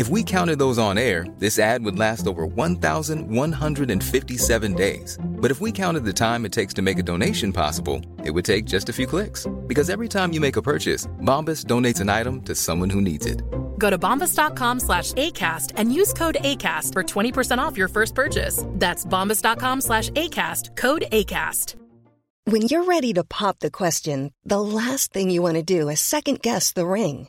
If we counted those on air, this ad would last over 1,157 days. But if we counted the time it takes to make a donation possible, it would take just a few clicks. Because every time you make a purchase, Bombas donates an item to someone who needs it. Go to bombas.com slash ACAST and use code ACAST for 20% off your first purchase. That's bombas.com slash ACAST, code ACAST. When you're ready to pop the question, the last thing you want to do is second guess the ring.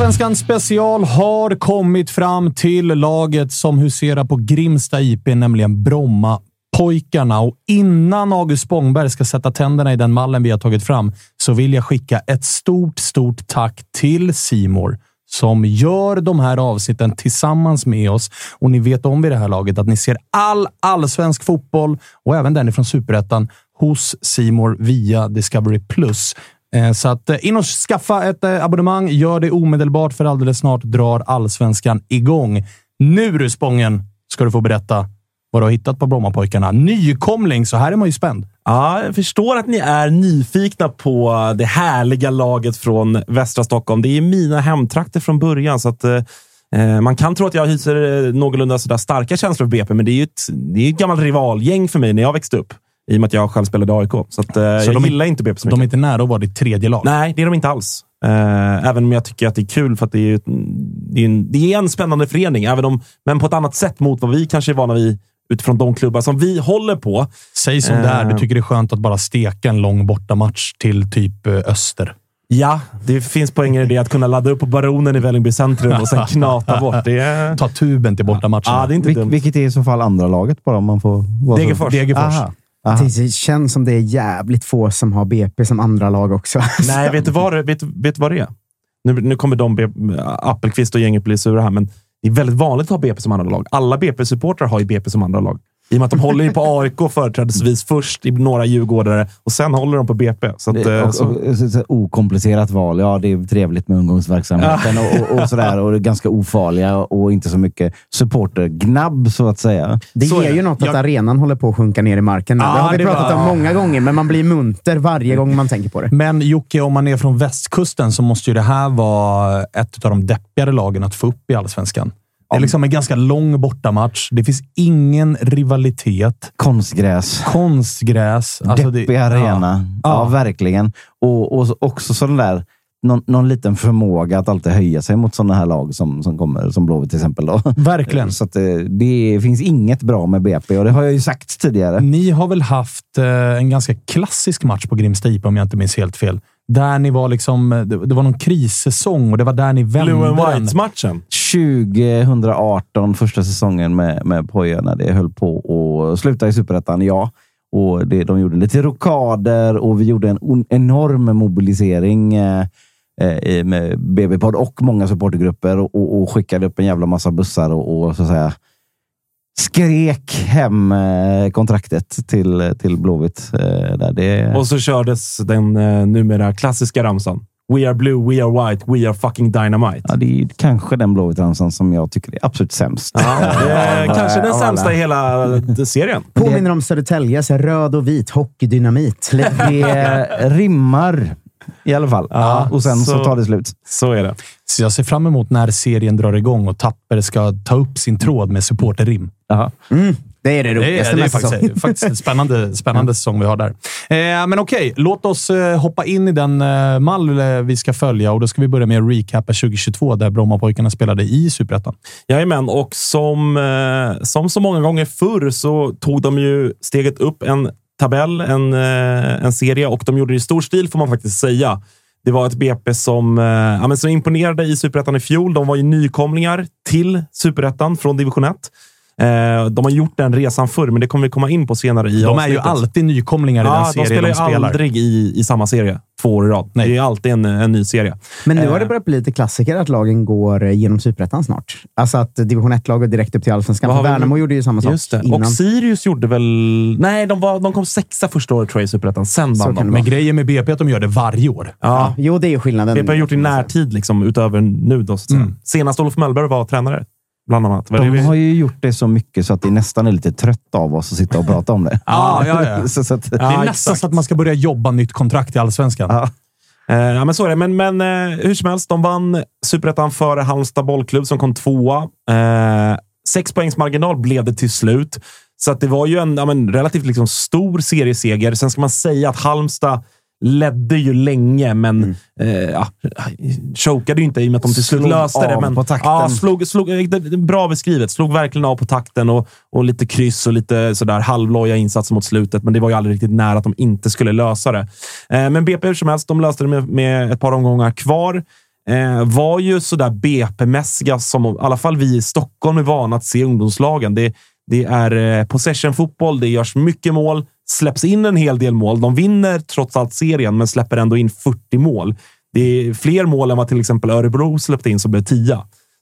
Totosvenskan special har kommit fram till laget som huserar på Grimsta IP, nämligen Brommapojkarna. Och innan August Spångberg ska sätta tänderna i den mallen vi har tagit fram så vill jag skicka ett stort, stort tack till Simor som gör de här avsnitten tillsammans med oss. Och ni vet om vid det här laget att ni ser all allsvensk fotboll och även den ifrån Superettan hos Simor via Discovery+. Eh, så att eh, in och skaffa ett eh, abonnemang. Gör det omedelbart, för alldeles snart drar allsvenskan igång. Nu du Spången, ska du få berätta vad du har hittat på Brommapojkarna. Nykomling, så här är man ju spänd. Ja, jag förstår att ni är nyfikna på det härliga laget från västra Stockholm. Det är mina hemtrakter från början, så att eh, man kan tro att jag hyser någorlunda sådär starka känslor för BP, men det är ju ett, det är ett gammalt rivalgäng för mig när jag växte upp. I och med att jag själv spelade AIK. Så, att, eh, jag de är- gillar inte BP så mycket. De är inte nära att vara ditt tredje lag. Nej, det är de inte alls. Eh, även om jag tycker att det är kul för att det är, det är, en, det är en spännande förening. Även om, men på ett annat sätt mot vad vi kanske är vana vid utifrån de klubbar som vi håller på. Säg som det är. Du Eh. tycker det är skönt att bara steka en lång bortamatch till typ eh, Öster. Ja, det finns poänger i det. Att kunna ladda upp på Baronen i Vällingby centrum och sen knata bort. Det är, Ta tuben till bortamatchen. ja, det är inte Vil- dumt. vilket är i så fall andra laget bara om man får... vara så- Degerfors. Degerfors. Aha. Det känns som det är jävligt få som har BP som andra lag också. Nej, vet du vad, det- vet, vet vad det är? Nu, nu kommer de, Appelqvist och gänget bli sura här, men det är väldigt vanligt att ha BP som andra lag. Alla BP-supportrar har ju BP som andra lag. I och med att de håller ju på AIK företrädesvis först i några djurgårdare och sen håller de på BP. Så att, Det, eh, och, så, och, så, okomplicerat val. Ja, det är trevligt med ungdomsverksamheten och, och, och sådär. Och det är ganska ofarliga och inte så mycket supportergnabb, så att säga. Det Så är ger ju något att Jag- arenan håller på att sjunka ner i marken. Ja, det har vi det pratat var- om många gånger, men man blir munter varje gång man tänker på det. Men Jocke, om man är från västkusten så måste ju det här vara ett av de deppigare lagen att få upp i allsvenskan. Det är liksom en ganska lång bortamatch. Det finns ingen rivalitet. Konstgräs. Konstgräs. Alltså Deppig det- arena. Ja, Ja. verkligen. Och, och så- också sån där någon, någon liten förmåga att alltid höja sig mot sådana här lag som, som kommer, som Blåvitt till exempel. Då. Verkligen. Så det, det finns inget bra med BP och det har jag ju sagt tidigare. Ni har väl haft eh, en ganska klassisk match på Grimsta om jag inte minns helt fel. Där ni var liksom... Det, var någon krissäsong och det var där ni vände Blue and. Whites-matchen. 2018, första säsongen med, med Poja, när det höll på att sluta i Superettan, ja. och det, de gjorde lite rockader och vi gjorde en on- enorm mobilisering eh, eh, i- med BB-podd och många supportergrupper och, och, och skickade upp en jävla massa bussar och, och så att säga skrek hem eh, kontraktet till, till Blåvitt. Eh, där det, Och så kördes den eh, numera klassiska ramsan. We are blue, we are white, we are fucking dynamite. ja, det är kanske den Blåvitt-ramsan som jag tycker är absolut sämst. Ja, kanske den sämsta i hela serien. Påminner om Södertäljes röd och vit hockeydynamit. Det rimmar i alla fall. Ja, och sen så, så- tar det slut. Så är det. Så jag ser fram emot när serien drar igång och Tapper ska ta upp sin tråd med supporterrim. Mm, det är det Det roligaste är, det är med säsongen. faktiskt, faktiskt en spännande, spännande säsong vi har där. Eh, men okej, låt oss eh, hoppa in i den eh, mall eh, vi ska följa och då ska vi börja med att recapa 2022 där Brommapojkarna spelade i Superettan. Jajamän, och som, som så många gånger förr så tog de ju steget upp en tabell, en, eh, en serie och de gjorde det i stor stil får man faktiskt säga. Det var ett BP som, eh, ja, men som imponerade i Superettan i fjol. De var ju nykomlingar till Superettan från division 1. Eh, de har gjort den resan förr, men det kommer vi komma in på senare i De är ju avsnittet. alltid nykomlingar i Ja, den de serien spelar de ju spelar. aldrig i, i samma serie två år i rad. Nej. Det är alltid en, en ny serie. Men nu har det Eh. börjat bli lite klassiker att lagen går genom Superettan snart. Alltså att division 1-lag går direkt upp till Allsvenskan. Värnamo gjorde ju samma sak Just det. innan. Och Sirius gjorde väl... Nej, de, var, de kom sexa första året tror jag i Superettan. Sen vann de. det Men grejen med BP är att de gör det varje år. Ja, Jo, det är ju skillnaden. BP har gjort i närtid, liksom, utöver nu. Då, så att säga. Mm. Senast Olof Möllberg var tränare, bland annat. De vi- har ju gjort det så mycket så att det nästan är lite trött av oss att sitta och prata om det. Ja, ja, ja. så, så att, Det är nästan exakt. så att man ska börja jobba nytt kontrakt i Allsvenskan. Ja. Eh, ja, men så är det. Men, men eh, hur som helst, de vann Superettan före Halmstad bollklubb som kom tvåa. Eh, sex poängs marginal blev det till slut. Så att det var ju en ja, men, relativt liksom, stor serieseger. Sen ska man säga att Halmstad ledde ju länge, men eh, ja, chokade ju inte i och med att de till slut löste det. Men, på takten. Ja, slog, slog, bra beskrivet. Slog verkligen av på takten och, och lite kryss och lite sådär halvloja insatser mot slutet. Men det var ju aldrig riktigt nära att de inte skulle lösa det. Eh, men BP hur som helst, de löste det med, med ett par omgångar kvar. Eh, var ju sådär BP-mässiga som i alla fall vi i Stockholm är vana att se ungdomslagen. Det, det är eh, possession-fotboll, det görs mycket mål, släpps in en hel del mål. De vinner trots allt serien, men släpper ändå in 40 mål. Det är fler mål än vad till exempel Örebro släppte in som blev 10.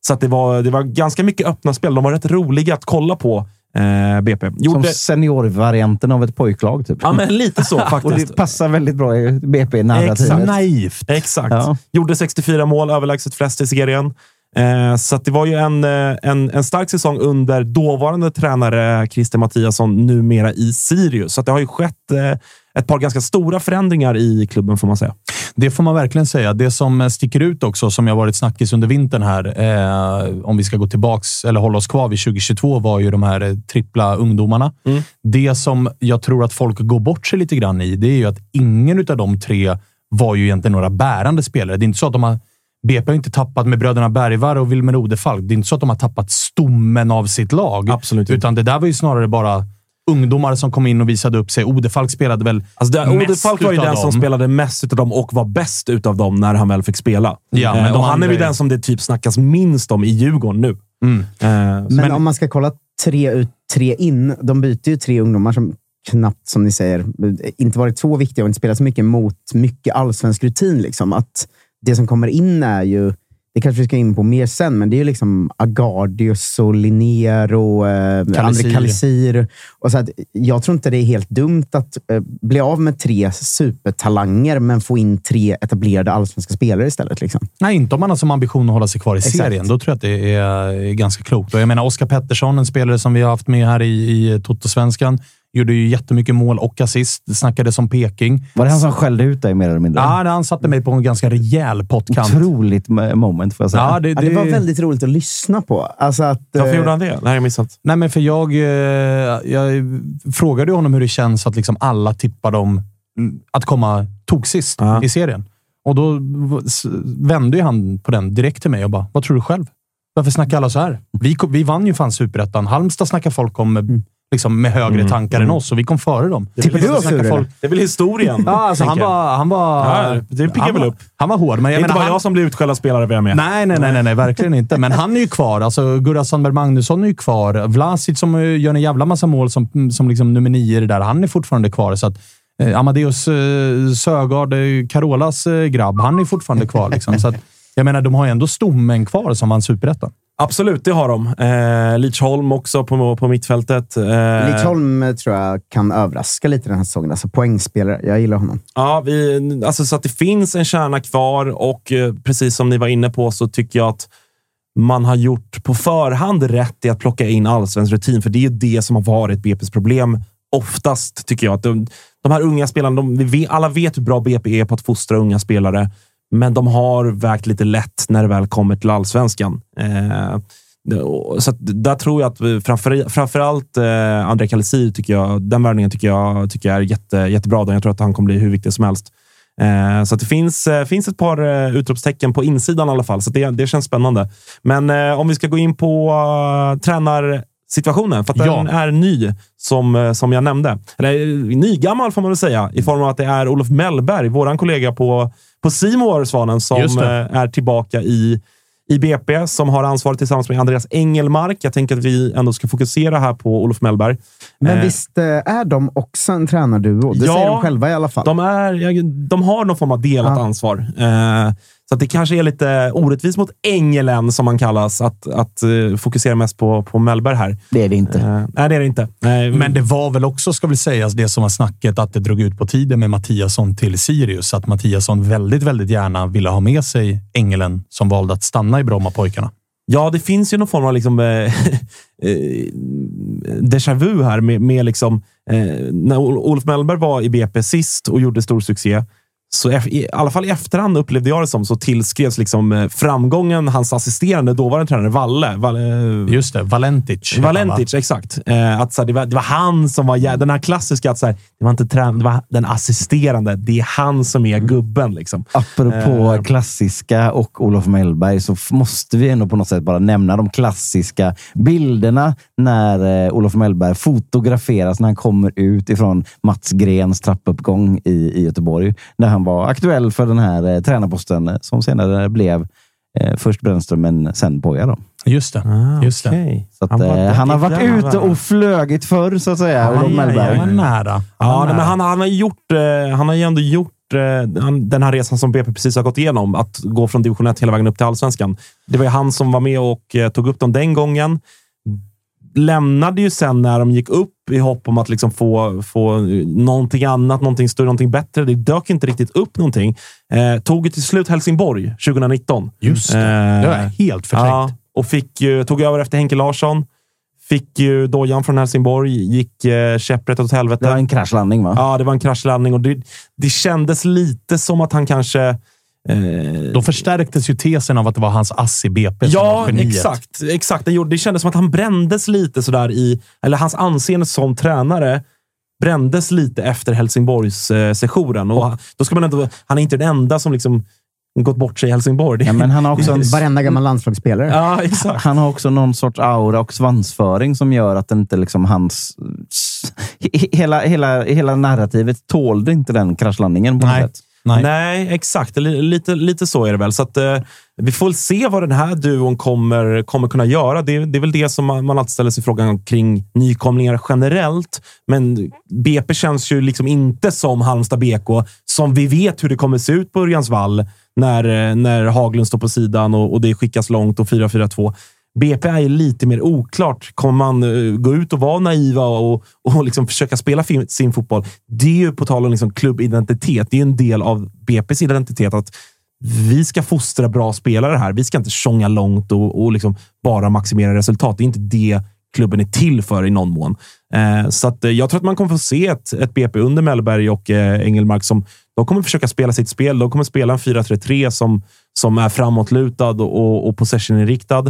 Så det, var, det var ganska mycket öppna spel. De var rätt roliga att kolla på, eh, BP. Som Gjorde, seniorvarianten av ett pojklag. Typ. ja, men lite så och faktiskt. det passar väldigt bra i Exakt. BP-narrativet. Naivt. Exakt. Ja. Gjorde 64 mål, överlägset flest i serien. Eh, så det var ju en, eh, en, en stark säsong under dåvarande tränare Christer Mattiasson, numera i Sirius. Så det har ju skett eh, ett par ganska stora förändringar i klubben, får man säga. Det får man verkligen säga. Det som sticker ut också, som jag varit snackis under vintern här, eh, om vi ska gå tillbaks eller hålla oss kvar vid 2022, var ju de här trippla ungdomarna. Mm. Det som jag tror att folk går bort sig lite grann i, det är ju att ingen av de tre var ju egentligen några bärande spelare. Det är inte så att de har BP har inte tappat med bröderna Bergvar och Wilmer Odefalk. Det är inte så att de har tappat stommen av sitt lag. Absolut. Utan det där var ju snarare bara ungdomar som kom in och visade upp sig. Odefalk spelade väl Alltså det, mest Odefalk var ju den som dem. spelade mest utav dem och var bäst utav dem när han väl fick spela. Ja, men eh, de och han är ju den som det typ snackas minst om i Djurgården nu. Mm. Eh, så- Men, om man ska kolla tre ut, tre in. De byter ju tre ungdomar som knappt, som ni säger, inte varit så viktiga och inte spelat så mycket mot mycket allsvensk rutin. Liksom. Att det som kommer in är ju, det kanske vi ska in på mer sen, men det är ju liksom Agardius och Linnér och eh. André Kalisir. Och så att, jag tror inte det är helt dumt att eh, bli av med tre supertalanger, men få in tre etablerade allsvenska spelare istället. Liksom. Nej, inte om man har som ambition att hålla sig kvar i Exakt. serien. Då tror jag att det är, är ganska klokt. Och jag menar, Oskar Pettersson, en spelare som vi har haft med här i, i Toto-svenskan, gjorde ju jättemycket mål och assist. Det snackades om Peking. Var det han som skällde ut dig mer eller mindre? Ja, han satte mig på en ganska rejäl pottkant. Otroligt mo- moment, får jag säga. Ja, det, Ja, det var väldigt roligt att lyssna på. Alltså att, Varför eh, gjorde han det? Det här har jag missat. Nej, men för jag, eh, jag frågade honom hur det känns att liksom alla tippar dem mm, att komma toksist Ja. i serien. Och då vände ju han på den direkt till mig och bara, vad tror du själv? Varför snackar alla så här? Vi, vi vann ju fan superettan. Halmstad snackar folk om eh, liksom, med högre tankar än oss och vi kom före dem. Tippar du oss ur, eller? Det är väl historien. Ja, alltså, han, jag. var, han var... Ja, det piggar väl var- upp. Han var hård, men Det är jag inte bara Han, jag som blir utskälld spelare vi är med. Nej, nej, nej, nej, nej, verkligen inte. Men han är ju kvar. Alltså, Gurra Sandberg Magnusson är ju kvar. Vlasic som eh, gör en jävla massa mål som, som liksom nummer nio det där, han är fortfarande kvar. Så att, eh, Amadeus eh, Sögaard, eh, Carolas eh, grabb, han är fortfarande kvar. Liksom. Så att, jag menar, de har ju ändå stommen kvar som vann superettan. Absolut, det har de. Eh, Lidsholm också på, på mittfältet. Eh, Lidsholm eh, tror jag kan överraska lite den här säsongen. Alltså poängspelare. Jag gillar honom. Ja, vi, alltså så att det finns en kärna kvar och eh, precis som ni var inne på så tycker jag att man har gjort på förhand rätt i att plocka in allsvensk rutin, för det är ju det som har varit BP's problem oftast, tycker jag. Att de, de här unga spelarna, de, alla vet hur bra BP är på att fostra unga spelare, men de har vägt lite lätt när det väl kommer till allsvenskan. Eh, så där tror jag att framför, framförallt eh, André Kalesir, tycker jag, den värvningen tycker jag, tycker jag är jätte, jättebra. Jag tror att han kommer bli hur viktig som helst. Eh, så det finns, eh, finns ett par eh, utropstecken på insidan i alla fall, så det, det känns spännande. Men eh, om vi ska gå in på uh, tränarsituationen, för att Ja. den är ny, som, som jag nämnde. Eller nygammal får man väl säga, i form av att det är Olof Mellberg, vår kollega på på Simor Svanen, som eh, är tillbaka i i BP som har ansvaret tillsammans med Andreas Engelmark. Jag tänker att vi ändå ska fokusera här på Olof Mellberg. Men Eh, visst eh, är de också en tränarduo? Det Ja, säger de själva i alla fall. De, är, de har någon form av delat Ja. ansvar. Eh, så att det kanske är lite orättvist mot Engelen, som man kallas, att, att eh, fokusera mest på, på Mellberg här. Det är det inte. Eh, nej, det är det inte. Nej, Men det var väl också, ska väl sägas, det som var snacket att det drog ut på tiden med Mattiasson till Sirius. Att Mattiasson väldigt, väldigt gärna ville ha med sig Engelen som valde att stanna i Brommapojkarna. Ja, det finns ju någon form av liksom, eh, eh, déjà vu här med, med liksom, eh, när Ol- Olof Mellberg var i BP sist och gjorde stor succé. Så i alla fall i efterhand upplevde jag det som, så tillskrevs liksom eh, framgången hans assisterande dåvarande tränare Valle. Valle Just det, Valentic. han, va? Valentic, exakt. Eh, att, så här, det, var, det var han som var Den här klassiska, att så här, det var inte trän, det var den assisterande. Det är han som är gubben. Liksom. Apropå Eh. klassiska och Olof Mellberg så måste vi ändå på något sätt bara nämna de klassiska bilderna när eh, Olof Mellberg fotograferas när han kommer ut ifrån Mats Grens trappuppgång i, i Göteborg. När han var aktuell för den här eh, tränarposten eh, som senare blev eh, först Brännström men sen Poja. Då. Just det. Just det. Ah. Så att, Han han, var eh, han har varit ute och flugit förr så att säga, aj. Han var nära. Han Ja, nej, men nära. han, han, har gjort, eh, han har ju ändå gjort eh, han- den här resan som BP precis har gått igenom. Att gå från division 1 hela vägen upp till allsvenskan. Det var ju han som var med och eh, tog upp dem den gången. Lämnade ju sen när de gick upp i hopp om att liksom få, få någonting annat, någonting större, någonting bättre. Det dök inte riktigt upp någonting. Eh, tog ju till slut Helsingborg 2019. Just det. Eh, Det var helt förträngt. Ja, och fick tog över efter Henke Larsson. Fick ju dojan från Helsingborg. Gick eh, käpprätt åt helvete. Det var en kraschlandning va? Ja, det var en kraschlandning och det, det kändes lite som att han kanske... Eh, Då förstärktes ju tesen av att det var hans ass i BP som var ja, geniet. exakt. exakt. Det, gjorde, det kändes som att han brändes lite sådär i... Eller hans anseende som tränare brändes lite efter Helsingborgs-sessionen. och han- då ska man ändå, han är inte den enda som liksom gått bort sig i Helsingborg. Ja, men han har också en Varenda gammal landslagsspelare. ja, exakt. Han har också någon sorts aura och svansföring som gör att inte liksom hans... he- Hela, hela, hela narrativet tålde inte den kraschlandningen på något Nej. sätt. Nej. Nej, exakt. Lite, lite så är det väl. Så att, eh, vi får väl se vad den här duon kommer, kommer kunna göra. Det, det är väl det som man, man alltid ställer sig frågan kring nykomlingar generellt. Men BP känns ju liksom inte som Halmstad BK, som vi vet hur det kommer se ut på Örjansvall när, eh, när Haglund står på sidan och, och det skickas långt och 4-4-2. BP är lite mer oklart. Kommer man eh, gå ut och vara naiva och, och liksom försöka spela sin fotboll? Det är ju på tal om liksom klubbidentitet. Det är en del av BPs identitet att vi ska fostra bra spelare här. Vi ska inte tjonga långt och, och liksom bara maximera resultat. Det är inte det klubben är till för i någon mån. Eh, så att, eh, jag tror att man kommer få se ett, ett BP under Mellberg och eh, Engelmark som de kommer försöka spela sitt spel. De kommer spela en 4-3-3 som, som är framåtlutad och, och possession-inriktad.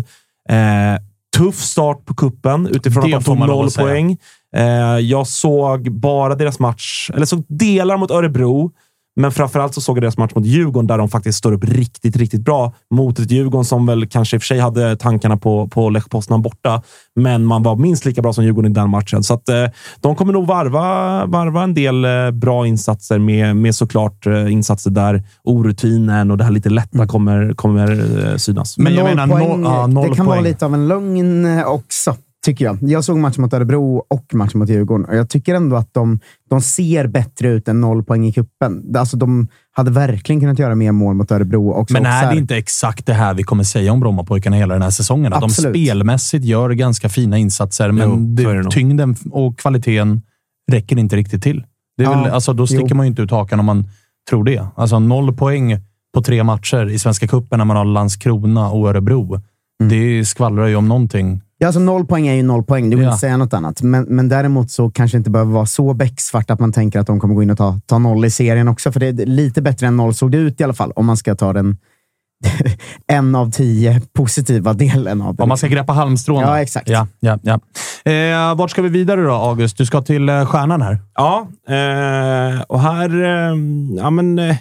Eh, tuff start på kuppen utifrån Det att de tog noll poäng. Eh, jag såg bara deras match, eller såg delar mot Örebro, Men framförallt så såg jag deras match mot Djurgården där de faktiskt står upp riktigt, riktigt bra mot ett Djurgården som väl kanske i och för sig hade tankarna på, på Lech Poznan borta. Men man var minst lika bra som Djurgården i den matchen. Så att, eh, de kommer nog varva, varva en del eh, bra insatser med, med såklart eh, insatser där orutinen och det här lite lätta kommer, kommer eh, synas. Men jag noll menar, poäng, noll- ja, noll det kan vara poäng. lite av en lögn eh, också, tycker jag. Jag såg matchen mot Örebro och matchen mot Djurgården och jag tycker ändå att de, de ser bättre ut än noll poäng i kuppen. Alltså, de hade verkligen kunnat göra mer mål mot Örebro också. Men är det inte exakt det här vi kommer säga om Brommapojkarna hela den här säsongen? Att de spelmässigt gör ganska fina insatser, men Jo, tyngden och kvaliteten räcker inte riktigt till. Det är Ja, väl, alltså, då sticker jo. man ju inte ut hakan om man tror det. Alltså noll poäng på tre matcher i Svenska cupen när man har Landskrona och Örebro. Mm. Det skvallrar ju om någonting. Ja, alltså noll poäng är ju noll poäng. Du vill Ja. inte säga något annat. Men, men däremot så kanske det inte behöver vara så becksvart att man tänker att de kommer gå in och ta, ta noll i serien också. För det är lite bättre än noll såg det ut i alla fall, om man ska ta den en av tio positiva delen av det. Om man ska greppa halmstrån. Ja, exakt. Ja, ja, ja. Eh, vart ska vi vidare då, August? Du ska till eh, stjärnan här. Ja, eh, och här... Eh, ja, men, eh,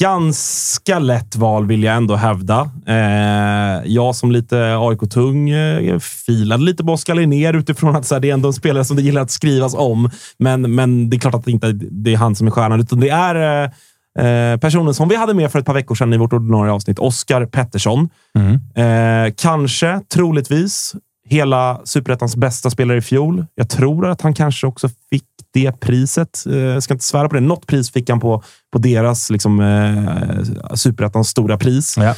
ganska lätt val vill jag ändå hävda. Eh, jag som lite AIK-tung eh, filade lite på Oskar Linnér utifrån att så här, det är ändå en spelare som det gillar att skrivas om. Men, men det är klart att det inte det är han som är stjärnan, utan det är eh, eh, personen som vi hade med för ett par veckor sedan i vårt ordinarie avsnitt, Oskar Pettersson. Eh, kanske, troligtvis, hela Superettans bästa spelare i fjol. Jag tror att han kanske också fick det priset. Eh, jag ska inte svära på det. Något pris fick han på, på deras liksom, eh, Superettans stora pris. Ja.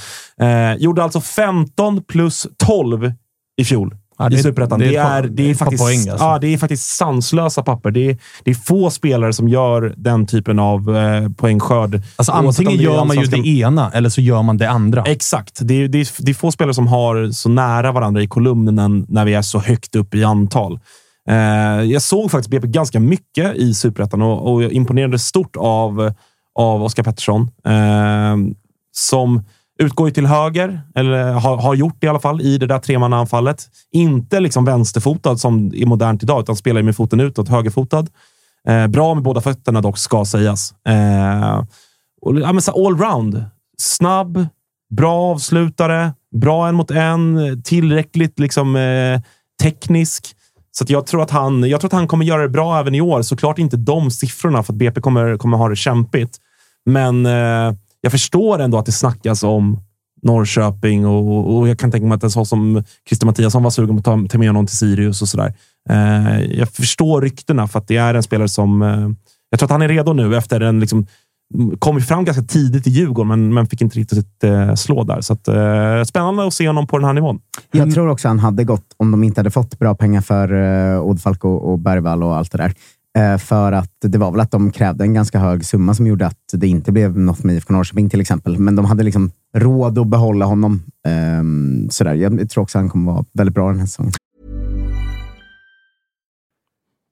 Eh, gjorde alltså 15 plus 12 i fjol. Ja, det I är- Superettan. det är Det, det, faktiskt, poäng, alltså. ja, det är faktiskt sanslösa papper. Det är, det är få spelare som gör den typen av eh, poängskörd. Alltså, antingen gör man ju det ena eller så gör man det andra. Exakt. Det är, det, är, det är få spelare som har så nära varandra i kolumnen när vi är så högt upp i antal. Eh, jag såg faktiskt BP ganska mycket i Superettan och, och jag imponerades stort av, av Oskar Pettersson. Eh, som utgår ju till höger, eller har, har gjort det i alla fall, i det där tremannaanfallet. Inte liksom vänsterfotad som är modernt idag, utan spelar med foten utåt, högerfotad. Eh, bra med båda fötterna dock, ska sägas. Eh, och, ja, men så allround. Snabb, bra avslutare, bra en mot en, tillräckligt liksom, eh, teknisk. Så att jag, tror att han, jag tror att han kommer göra det bra även i år. Såklart inte de siffrorna, för att BP kommer, kommer ha det kämpigt. Men eh, jag förstår ändå att det snackas om Norrköping och, och jag kan tänka mig att en sån som Christer Mattiasson var sugen på att ta, ta med honom till Sirius och sådär. Eh, jag förstår ryktena för att det är en spelare som... Eh, jag tror att han är redo nu efter en liksom, kom ju fram ganska tidigt i Djurgården, men, men fick inte riktigt eh, slå där. Så att, eh, spännande att se honom på den här nivån. Jag tror också han hade gått om de inte hade fått bra pengar för uh, Oddfalk och, och Bergvall och allt det där. Eh, för att det var väl att de krävde en ganska hög summa som gjorde att det inte blev något med IFK Norrköping till exempel. Men de hade liksom råd att behålla honom. Ehm, sådär. Jag tror också han kommer vara väldigt bra den här säsongen.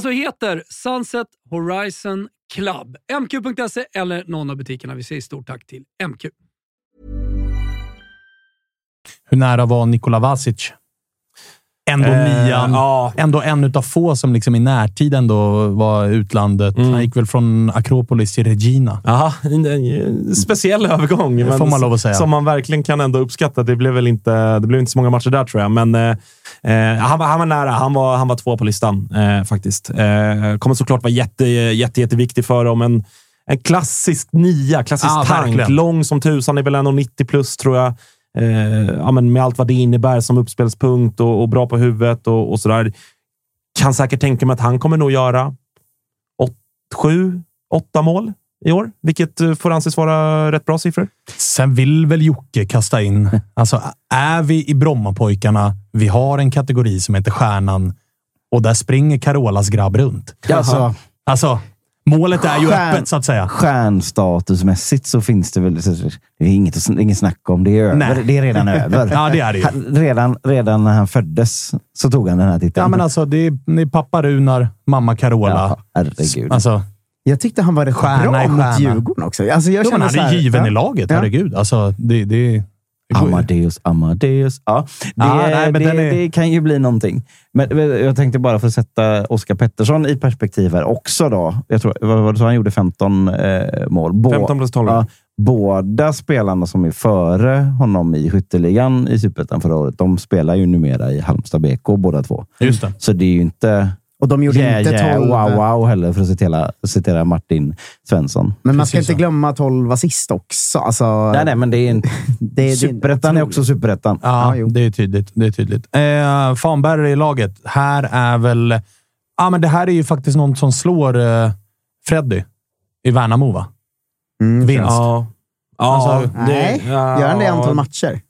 alltså heter Sunset Horizon Club. MQ.se eller någon av butikerna. Vi säger stort tack till MQ. Hur nära var Nikola Vasic? Ändå Eh, nian. ja. Ändå en utav få som liksom i närtid ändå var utlandet. Mm. Han gick väl från Akropolis till Regina. Ja, en, speciell övergång. Det får man lov att säga. Som man verkligen kan ändå uppskatta. Det blev väl inte, det blev inte så många matcher där tror jag, men eh, eh, han, var, han var nära. Han var, han var två på listan eh, faktiskt. Eh, kommer såklart vara jätte, jätte, jätteviktig för dem. En, en klassisk nia, klassisk Ja, tank. verkligen. Lång som tusan, är väl 1,90 plus tror jag. Eh, ja, men med allt vad det innebär som uppspelspunkt och, och bra på huvudet och, och sådär. Kan säkert tänka mig att han kommer nog göra åt, sju, åtta mål i år, vilket eh, får anses vara rätt bra siffror. Sen vill väl Jocke kasta in... Alltså, är vi i Brommapojkarna, vi har en kategori som heter Stjärnan och där springer Carolas grabb runt. Alltså, Alltså, målet är ju Stjärn- öppet, så att säga. stjärnstatusmässigt så finns det väl... Det är inget, inget snack om. Det är över. Nej. Det är redan över. Ja, det är det ju. Han- Redan, redan när han föddes så tog han den här titeln. Ja, men alltså, det är, det är pappa Runar, mamma Carola. Ja, herregud. Alltså, Jag tyckte han var rätt Stjärna bra i mot. Djurgården också. Alltså jag jo, men känner han så är här- given ja. i laget. Herregud. Alltså, det, det. Amadeus, Amadeus. Ja, det, Ja, nej, men det, är- det kan ju bli någonting. Men men jag tänkte bara för att sätta Oskar Pettersson i perspektiv här också. Då. Jag tror, vad var det så han gjorde 15 eh, mål. Bå- 15 plus 12. Ja, båda spelarna som är före honom i skytteligan i Superettan förra året, de spelar ju numera i Halmstad BK båda två. Just det. Så det är ju inte Och de gjorde yeah, inte yeah, 12. wow, wow heller, för att citera, citera Martin Svensson. Men man ska Precis inte så. glömma 12 assist också. Alltså, Nej, nej, men det är en, det, det, Superettan är också Superettan. Ja, Ja, det är tydligt. Det är tydligt. Eh, Fanberg i laget. Här är väl... Ja, men det här är ju faktiskt någon som slår eh, Freddy i Värnamo, va? Mm, Vinst. Ja. Ja, Alltså, Nej, ja, gör han det i antal matcher?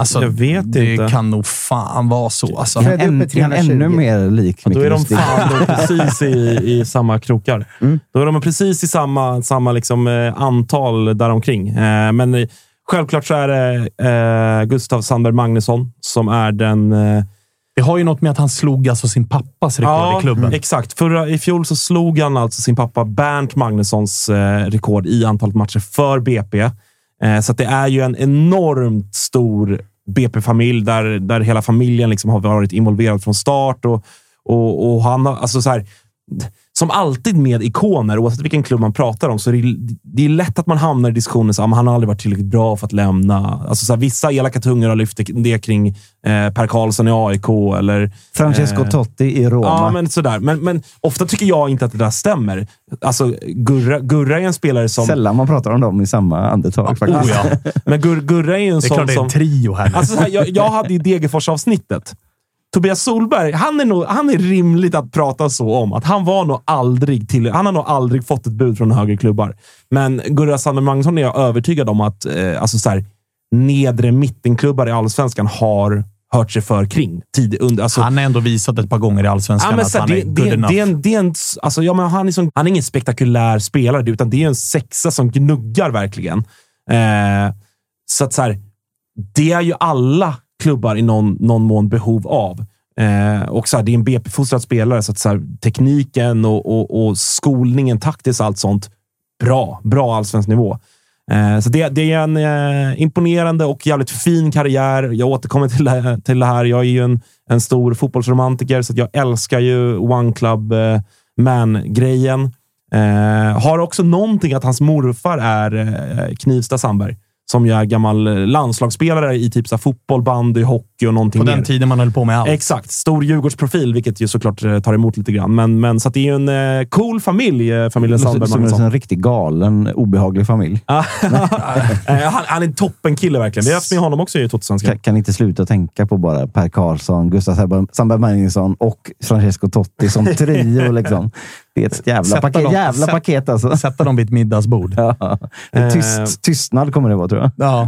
Alltså, Jag vet det inte. kan nog fan vara så. Alltså. Freddy En, en, 320. ännu mer lik Ja, då är de fan då precis i, i samma krokar. Mm. Då är de precis i samma, samma liksom, eh, antal däromkring. Eh, men eh, självklart så är det eh, Gustav Sandberg Magnusson som är den... Eh, Det har ju något med att han slog alltså sin pappas rekord i klubben. exakt. Förra, I fjol så slog han alltså sin pappa Bernt Magnussons eh, rekord i antalet matcher för BP. Eh, så att det är ju en enormt stor BP-familj där, där hela familjen liksom har varit involverad från start. Och, och, och han har, alltså så här, som alltid med ikoner, oavsett vilken klubb man pratar om, så är det, det är lätt att man hamnar i diskussioner som att han har aldrig varit tillräckligt bra för att lämna. Alltså så här, vissa elaka tungor har lyft det kring eh, Per Karlsson i AIK eller Francesco Eh, Totti i Roma. Ja, men sådär. Men, men ofta tycker jag inte att det där stämmer. Alltså, Gurra, Gurra är en spelare som... Sällan man pratar om dem i samma andetag. faktiskt. Oh, ja. Men Gur, Gurra är ju en Det är sån klart det är som... en trio här. Alltså, så här, jag, jag hade ju Degerfors-avsnittet. Tobias Solberg, han är, nog, han är rimligt att prata så om. Att han var nog aldrig till, Han har nog aldrig fått ett bud från högre klubbar. Men Gurra Sandberg Magnusson är jag övertygad om att eh, alltså så här, nedre mittenklubbar i allsvenskan har hört sig för kring. Tid, under, alltså, han har ändå visat ett par gånger i allsvenskan Ja, att här, han är det, good det, enough. det, är en, det är en, alltså, ja, men han, är sån, han är ingen spektakulär spelare, utan det är en sexa som gnuggar verkligen. Eh, så att så här, det är ju alla klubbar i någon, någon mån behov av. Eh, och så här, det är en BP-fostrad spelare, så att så här, tekniken och, och, och skolningen, taktiskt allt sånt, bra. Bra allsvensk nivå. Eh, så det, det är en eh, imponerande och jävligt fin karriär. Jag återkommer till, det- till det här. Jag är ju en, en stor fotbollsromantiker, så att jag älskar ju One Club eh, Man-grejen. Eh, har också någonting att hans morfar är eh, Knivsta Sandberg, som ju är gammal landslagsspelare i typ så här, fotboll, bandy, hockey och någonting På mer. den tiden man höll på med allt. Exakt. Stor Djurgårdsprofil, vilket ju såklart eh, tar emot lite grann. Men, men så att det är ju en eh, cool familj, eh, familjen Sandberg som Magnusson. en riktigt galen, obehaglig familj. Ja. Eh, han, han är en toppenkille verkligen. Vi har haft med honom också i Totosvenskan. Kan, kan inte sluta tänka på bara Per Karlsson, Gustav Sandberg Magnusson och Francesco Totti som trio. Liksom. Det är ett jävla Sätta paket, dem- jävla sätt- paket alltså. Sätta dem vid ett middagsbord. Ja. Eh. Tyst, tystnad kommer det vara, tror jag. Ja.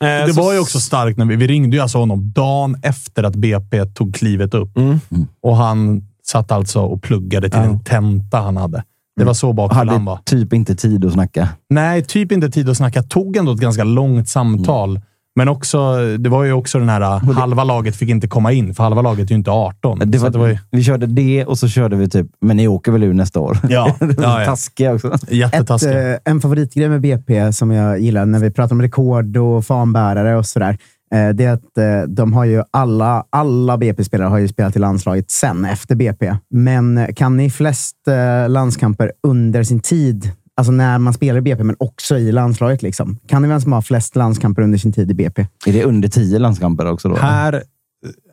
Eh, Det så- var ju också starkt när vi, vi ringde ju alltså honom dagen efter att BP tog klivet upp. Mm. Och han satt alltså och pluggade till Ja. en tenta han hade. Det var så bakfull han var. typ inte tid att snacka. Nej, typ inte tid att snacka. Tog ändå ett ganska långt samtal. Men också, det var ju också den här halva laget fick inte komma in, för halva laget är ju inte 18. Det var, det var ju Vi körde det och så körde vi typ, men ni åker väl ur nästa år? Ja, ja, ja. Taskiga också. Ett, jättetaskigt. eh, en favoritgrej med BP som jag gillar när vi pratar om rekord och fanbärare och sådär. eh, det är att eh, de har ju alla, alla BP-spelare har ju spelat i landslaget sen, efter BP. Men kan ni flest landskamper under sin tid, alltså när man spelar i BP, men också i landslaget? Liksom? Kan ni vem som har flest landskamper under sin tid i BP? Är det under tio landskamper också? Då? Här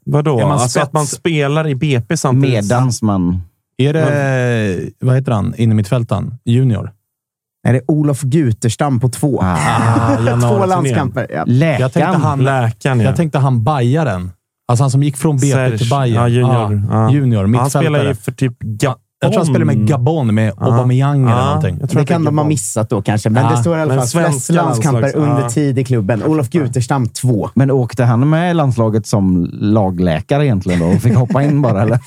Vadå? Är man alltså att man spelar i BP samtidigt? Medans man... är det, vad heter han, innermittfältaren? Junior? Är det Olof Guterstam på två? Ah, två landskamper. Ja. Jag tänkte Läkaren. han, Läkaren, ja. jag tänkte han Bajaren. Alltså han som gick från BP Serge. till Bayern. Ja, junior. Ja. junior Han mittfältare. spelar ju för typ Gabon. Jag tror han spelade med Gabon, med Ja. Aubameyang eller Ja, någonting. jag tror Det kan de ha missat då kanske, men Ja, det står i alla fall flest svenska landskamper under tid i klubben. Olof Guterstam två. Men åkte han med landslaget som lagläkare egentligen då och fick hoppa in bara? Eller?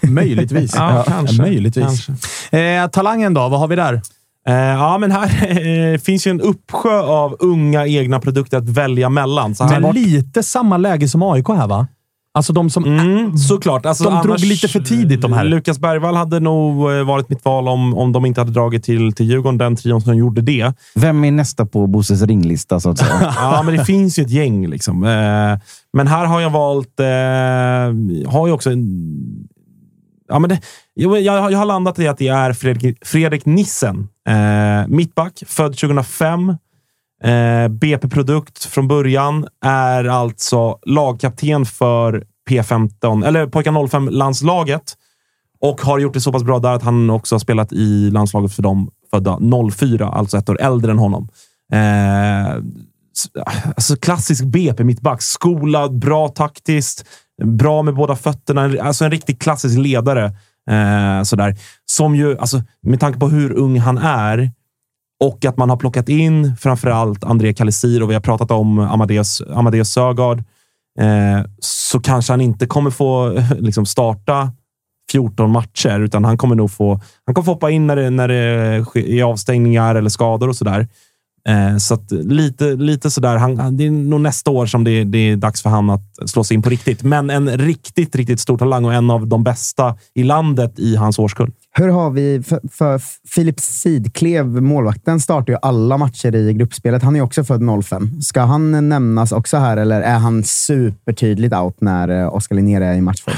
Möjligtvis. Ja, kanske. Möjligtvis. Kanske. Eh, talangen då? Vad har vi där? Eh, ja, men här eh, finns ju en uppsjö av unga egna produkter att välja mellan. Så här Men lite samma läge som AIK här, va? Alltså de som... Mm, såklart. Alltså, De drog lite för tidigt, de här. Lukas Bergvall hade nog eh, varit mitt val om, om de inte hade dragit till, till Djurgården, den trion som gjorde det. Vem är nästa på Bosses ringlista så att säga? Ja, men det finns ju ett gäng. Liksom. Eh, men här har jag valt... Eh, har ju också en... Ja, men det, jag, jag, jag har landat i att det är Fredrik, Fredrik Nissen. Mittback, född 2005. Eh, BP-produkt från början. Är alltså lagkapten för P15, eller pojkar 05-landslaget. Och har gjort det så pass bra där att han också har spelat i landslaget för dem födda 04, alltså ett år äldre än honom. Eh, alltså klassisk BP-mittback. Skolad, bra taktiskt, bra med båda fötterna. Alltså en riktigt klassisk ledare. Eh, sådär. Som ju, alltså, med tanke på hur ung han är och att man har plockat in framförallt André Kalisir och vi har pratat om Amadeus, Amadeus Sögaard. Eh, så kanske han inte kommer få liksom, starta 14 matcher, utan han kommer nog få, han kommer få hoppa in när det, när det är avstängningar eller skador och sådär. Eh, så att lite, lite sådär. Han- det är nog nästa år som det, det är dags för han att slå sig in på riktigt. Men en riktigt, riktigt stor talang och en av de bästa i landet i hans årskull. Hur har vi... För, för Filip Sidklev, målvakten, startar ju alla matcher i gruppspelet. Han är också född 05. Ska han nämnas också här, eller är han supertydligt out när eh, Oskar Linnér är i matchform?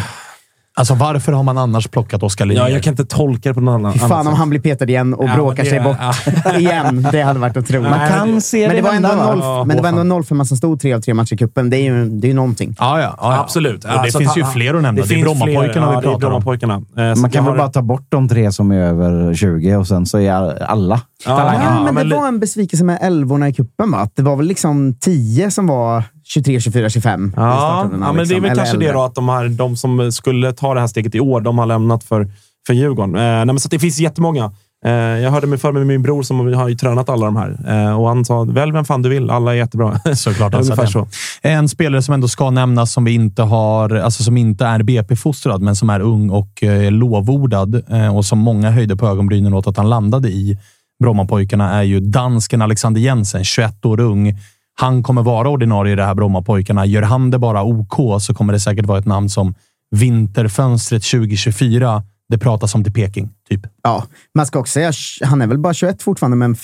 Alltså varför har man annars plockat Oskar Linnér? Ja, jag kan inte tolka det på någon annan Fy annat fan om sätt. han blir petad igen och Ja, bråkar det- sig bort ja. igen. Det hade varit otroligt. Man kan se men det var ändå noll, men det var ändå en 05 som stod tre av tre matcher i cupen. Det är ju, det är ju någonting. Ja, ja, ja, ja. Absolut. Och det Alltså, finns att ju fler att nämna. Det, är finns Brommapojkarna vi det är pratar om. Brommapojkarna. Eh, Man kan har- väl bara ta bort de tre som är över 20 och sen så är alla Ja, talanger. Ja, men det var en besvikelse med älvorna i cupen, va? Det var väl liksom 10 som var 23, 24, 25 i Ja, ja men det är liksom, väl eller kanske det äldre. då att de, här, de som skulle ta det här steget i år, de har lämnat för, för Djurgården. Eh, nej, men så att det finns jättemånga. Eh, jag hörde mig för med min bror som har ju tränat alla de här eh, och han sa välj vem fan du vill. Alla är jättebra. Såklart han sa det. så. En spelare som ändå ska nämnas som vi inte har, alltså som inte är BP-fostrad, men som är ung och eh, lovordad eh, och som många höjde på ögonbrynen åt att han landade i Brommapojkarna är ju dansken Alexander Jensen, 21 år ung. Han kommer vara ordinarie i det här Brommapojkarna. Gör han det bara OK så kommer det säkert vara ett namn som vinterfönstret 2024. Det pratas om till Peking, typ. Ja, man ska också säga, han är väl bara 21 fortfarande, men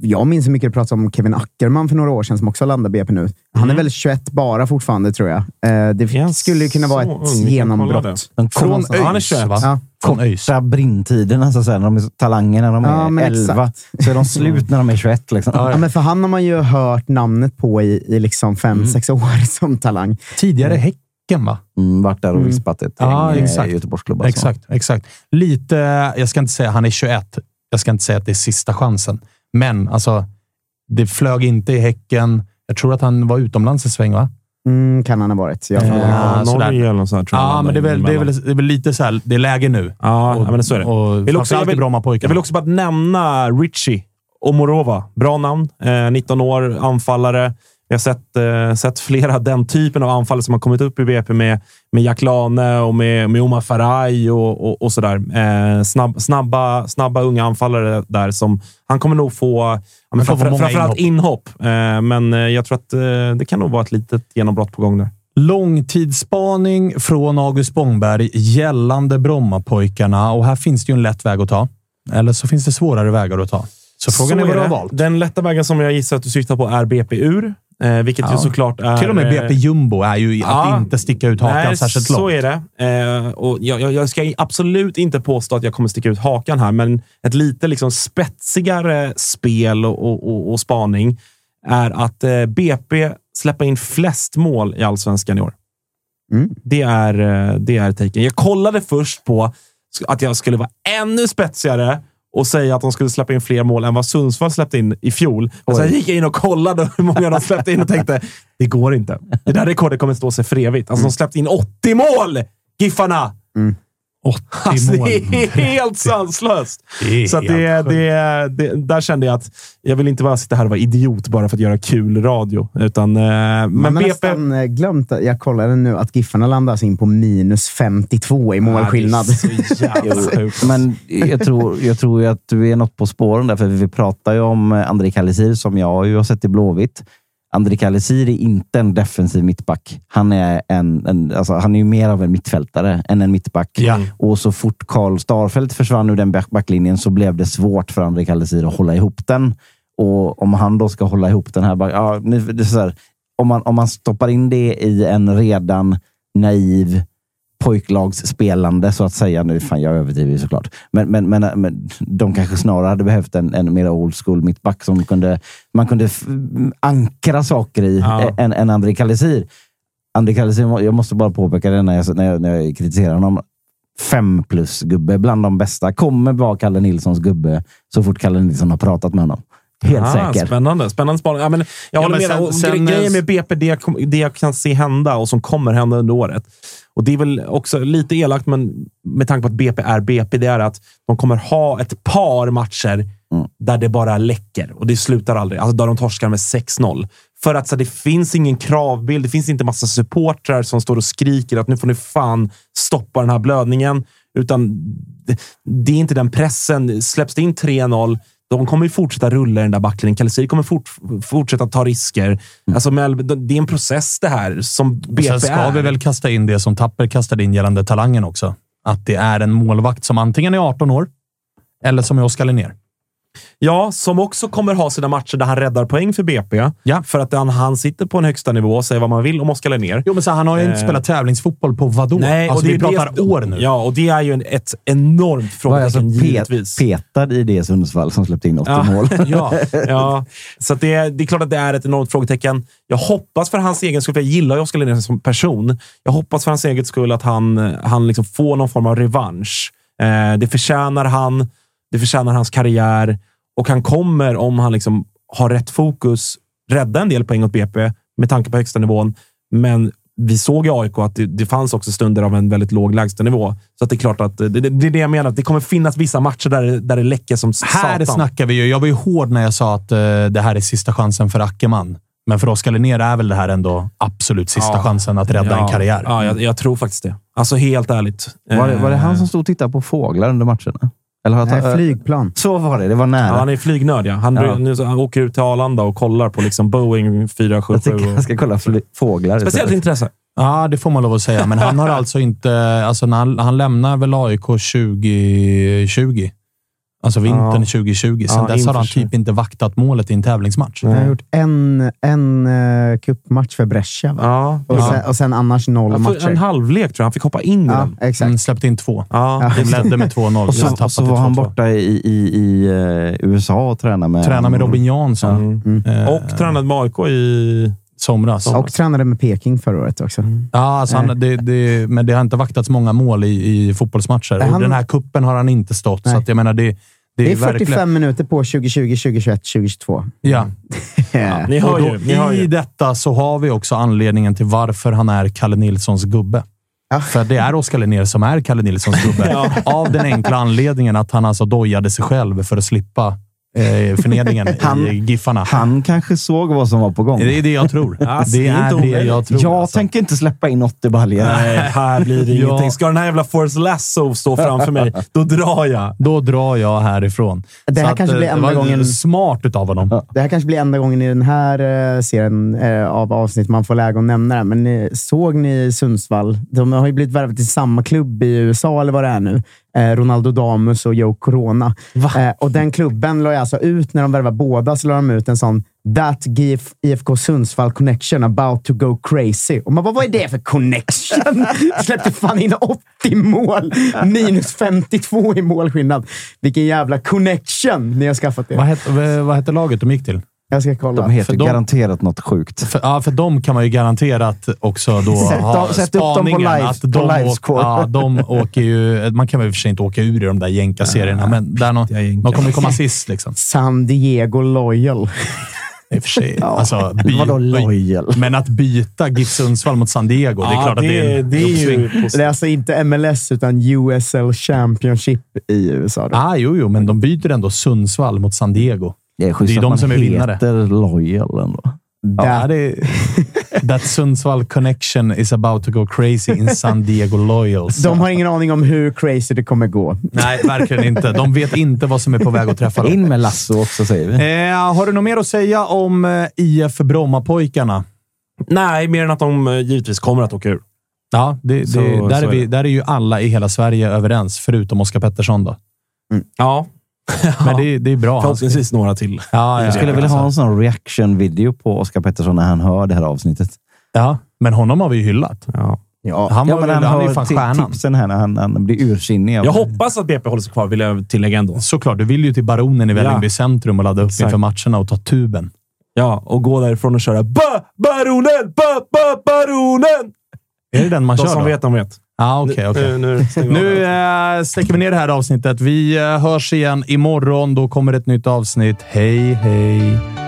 jag minns hur mycket det pratades om Kevin Ackerman för några år sedan, som också landade BP nu. Han Mm. är väl 21 bara fortfarande, tror jag. Eh, det Yes, skulle ju kunna vara ett ung. Genombrott. Från korta, ÖIS, han är 21. va? Ja. Från ÖIS. brintiderna, så att säga. När de är talanger när de är Ja, men 11. exakt. Så är de slut när de är 21. Liksom. Ja, men för han har man ju hört namnet på i, i liksom fem, Mm. sex år som talang. Tidigare Häcken, va? Mm, varit där och Mm. vispat ett Ja, gäng, eh, exakt. Göteborgsklubbar. Exakt, exakt. Lite, jag ska inte säga han är 21. Jag ska inte säga att det är sista chansen. Men alltså, det flög inte i Häcken. Jag tror att han var utomlands en sväng, va? Mm, kan han ha varit. Jag Ja. Norge eller något sånt Ja, men det är, väl, det, är väl, det är väl lite så här, det är läge nu. Ja, ja, men så är det. Och Vill också- jag i vill- Jag vill också bara nämna Richie Omorova. Bra namn. Eh, 19 år, anfallare. Vi har sett, eh, sett flera den typen av anfallare som har kommit upp i BP med, med Jack Lane och med, med Omar Faraj och, och, och sådär. Eh, snabb, snabba, snabba unga anfallare där som han kommer nog få, ja, men framför, framförallt inhopp. Eh, men eh, jag tror att eh, det kan nog vara ett litet genombrott på gång där. Långtidsspaning från August Spångberg gällande Brommapojkarna. Och här finns det ju en lätt väg att ta. Eller så finns det svårare vägar att ta. Så frågan är vad du har valt. Den lätta vägen som jag gissar att du syftar på är BP-ur. Eh, vilket Ja. ju såklart är... Till och med BP eh, Jumbo är ju att Ja. inte sticka ut hakan Nej, särskilt långt. så är det. Eh, och jag, jag, ska absolut inte påstå att jag kommer sticka ut hakan här, men ett lite liksom spetsigare spel och, och, och, och spaning är att eh, BP släpper in flest mål i allsvenskan i år. Mm. Det är, eh, det är taken. Jag kollade först på att jag skulle vara ännu spetsigare och säga att de skulle släppa in fler mål än vad Sundsvall släppte in i fjol. Men sen gick jag in och kollade hur många de släppte in och tänkte, det går inte. Det där rekordet kommer stå sig för evigt. Alltså, de släppte in 80 mål! Giffarna! 80 Alltså, mål. det är helt sanslöst. Det är Så att det, helt det, det, där kände jag att jag vill inte bara sitta här och vara idiot bara för att göra kul radio. Utan, eh, men Man har BP... nästan eh, glömt, jag kollade nu, att Giffarna landas in på minus 52 i målskillnad. Men jag tror, jag tror ju att du är något på spåren där, för vi pratar ju om eh, André Kalisir som jag ju har sett i Blåvitt. André Kalisir är inte en defensiv mittback. Han är, en, en, alltså, han är ju mer av en mittfältare än en mittback. Ja. Och så fort Karl Starfelt försvann ur den back- backlinjen så blev det svårt för André Kalisir att hålla ihop den. Och om han då ska hålla ihop den här... back- Ja, det är så här om, man, om man stoppar in det i en redan naiv pojklagsspelande, så att säga. Nu, fan, jag överdriver ju såklart. Men, men, men, men de kanske snarare hade behövt en, en mer old school mittback som kunde, man kunde f- ankra saker i Ja. än, än André Kalisir. André Kalisir, jag måste bara påpeka det när jag, när jag, när jag kritiserar honom. Fem plus gubbe, bland de bästa. Kommer vara Kalle Nilssons gubbe så fort Kalle Nilsson har pratat med honom. Helt Ah, säker. Spännande. Spännande spaning. Ja, men jag Ja, håller men med. sen- sen- grejen med BP, det jag, det jag kan se hända och som kommer hända under året. Och Det är väl också lite elakt, men med tanke på att BP är BP, det är att de kommer ha ett par matcher där det bara läcker och det slutar aldrig. Alltså där de torskar med 6-0. För att så, det finns ingen kravbild. Det finns inte massa supportrar som står och skriker att nu får ni fan stoppa den här blödningen. Utan det, det är inte den pressen. Släpps det in 3-0, de kommer ju fortsätta rulla i den där backlinjen. Kalisir kommer fort, fortsätta ta risker. Alltså, Mel- det är en process det här, som BP sen ska är. vi väl kasta in det som Tapper kastade in gällande talangen också. Att det är en målvakt som antingen är 18 år eller som är Oskar Linnér. Ja, som också kommer ha sina matcher där han räddar poäng för BP. Ja. För att han, han sitter på en högsta nivå och säger vad man vill om Oskar Linnér. Jo, men så han har ju inte Eh. spelat tävlingsfotboll på vadå? Nej, alltså, och det vi är pratar det, år nu. Ja, och det är ju en, ett enormt alltså frågetecken, pet, givetvis. petad i det Sundsvall som släppte in 80 Ja. mål. Ja. ja, så att det, är- det är klart att det är ett enormt frågetecken. Jag hoppas för hans egen skull, för jag gillar ju Oskar Linnér som person. Jag hoppas för hans eget skull att han, han liksom får någon form av revansch. Eh, det förtjänar han. Det förtjänar hans karriär. Och han kommer, om han liksom har rätt fokus, rädda en del poäng åt BP med tanke på högsta nivån. Men vi såg i AIK att det, det fanns också stunder av en väldigt låg lägstanivå. Så att det är klart att det, det, det är det jag menar. Att det kommer finnas vissa matcher där, det- där det läcker som Här satan. snackar vi ju. Jag var ju hård när jag sa att eh, det här är sista chansen för Ackerman. Men för Oskar Linnér är väl det här ändå absolut sista Ja. chansen att rädda ja, en karriär. Ja, jag, jag tror faktiskt det. Alltså helt ärligt. Var det, var det Eh, han som stod och tittade på fåglar under matcherna? Eller har jag Nej, ta- flygplan. Så var det. Det var nära. Ja, han är flygnörd, ja. Han, Ja. Nu, så han åker ut till Arlanda och kollar på liksom Boeing jag 477. tycker jag ska kolla fåglar. Speciellt intresse. Ja, det får man lov att säga. Men han har alltså inte... Alltså när han, han lämnar väl AIK 2020. Alltså vintern Ja. 2020. Sen Ja, dess har han typ inte vaktat målet i en tävlingsmatch. Jag har gjort en, en uh, cupmatch för Brescia, va? Ja. Och, ja. sen, och sen annars noll Han får matcher. en halvlek tror jag. Han fick hoppa in i ja, den. exakt. Han släppte in två. Ja. De ledde med 2-0. Och så, och så var han 2-2. borta i, i, i eh, USA och tränade med... Tränade med Robin Jansson. Mm. eh, Och tränade med AIK i... somras. Och tränade med Peking förra året också. Ja, alltså han, det, det, men det har inte vaktats många mål i, i fotbollsmatcher. Han- Och den här kuppen har han inte stått. Så Nej. att jag menar, det, det, Det är är 45 verkligen... minuter på 2020, 2021, 2022. Ja. Ja. Ni hör ju. Ni hör I ju. detta så har vi också anledningen till varför han är Kalle Nilssons gubbe. Ja. För det är Oskar Linnér som är Kalle Nilssons gubbe. Av den enkla anledningen att han alltså dojade sig själv för att slippa eh, förnedringen Han- i Giffarna. Han kanske såg vad som var på gång. Det är det jag tror. Alltså, det det är inte det omöjligt. jag tror. jag alltså. tänker inte släppa in 80 baljor. Nej, här blir det Ja. ingenting. Ska den här jävla Force Lasso stå framför mig, då drar jag. Då drar jag härifrån. Det här Så kanske eh, blir det enda gången- Smart utav honom. Det här kanske blir enda gången i den här eh, serien eh, av avsnitt man får läge att nämna det. Men eh, såg ni Sundsvall? De har ju blivit värvade till samma klubb i USA, eller vad det är nu. Eh, Ronaldo Damus och Joe Corona. Eh, och den klubben la jag alltså ut, när de värvade båda, så la de ut en sån That GF, IFK Sundsvall connection about to go crazy. Och man bara, vad är det för connection? Släppte fan in 80 mål. Minus 52 i målskillnad. Vilken jävla connection ni har skaffat er. Vad hette, vad hette laget de gick till? Jag ska kolla. De heter För de- garanterat något sjukt. För, ja, för dem kan man ju garanterat också då Sätt ha sätt upp dem på spaningen live- att på de, åker, ja, de åker ju... Man kan väl i och för sig inte åka ur i de där jänkarserierna, men där någon, de kommer ju komma sist. Liksom. San Diego Loyal. I och för sig. alltså, by, Vadå loyal? Men att byta GIF Sundsvall mot San Diego, det är Ja, klart att det är, en det är ju Det är alltså inte MLS, utan USL Championship i USA. Då. Ah, jo, jo, men de byter ändå Sundsvall mot San Diego. Det är schysst Det är de man som är vinnare. heter loyal ändå. Ja, det är, that Sundsvall connection is about to go crazy in San Diego Loyals. De har ingen aning om hur crazy det kommer gå. Nej, verkligen inte. De vet inte vad som är på väg att träffa dem. In med Lasso också, säger vi. Eh, har du något mer att säga om eh, IF Brommapojkarna? Nej, mer än att de eh, givetvis kommer att åka ur. Ja, det, det, Så- där, så är är vi, det. där är ju alla i hela Sverige överens, förutom Oskar Pettersson. Då. Ja, Men det, det är bra. förhoppningsvis några till. Ja, ja, Jag skulle ja, vilja ha en sån reaction-video på Oskar Pettersson när han hör det här avsnittet. ja, men honom har vi ju hyllat. Ja. Ja. Han, Ja, var men väl, han han är fan stjärnan. tipsen här när han, han blir ursinnig. av Jag hoppas att BP håller sig kvar, vill jag tillägga ändå. Såklart, du vill ju till Baronen i Vällingby Ja. centrum och ladda upp Exakt. inför matcherna och ta tuben. Ja, och gå därifrån och köra ba, Baronen! Ba, ba, baronen! Är det den man De kör som då? vet, de vet. Ja, okej. okej. Nu, nu, stänger vi av Nu eh, släcker vi ner det här avsnittet. Vi eh, hörs igen imorgon. Då kommer ett nytt avsnitt. Hej, hej!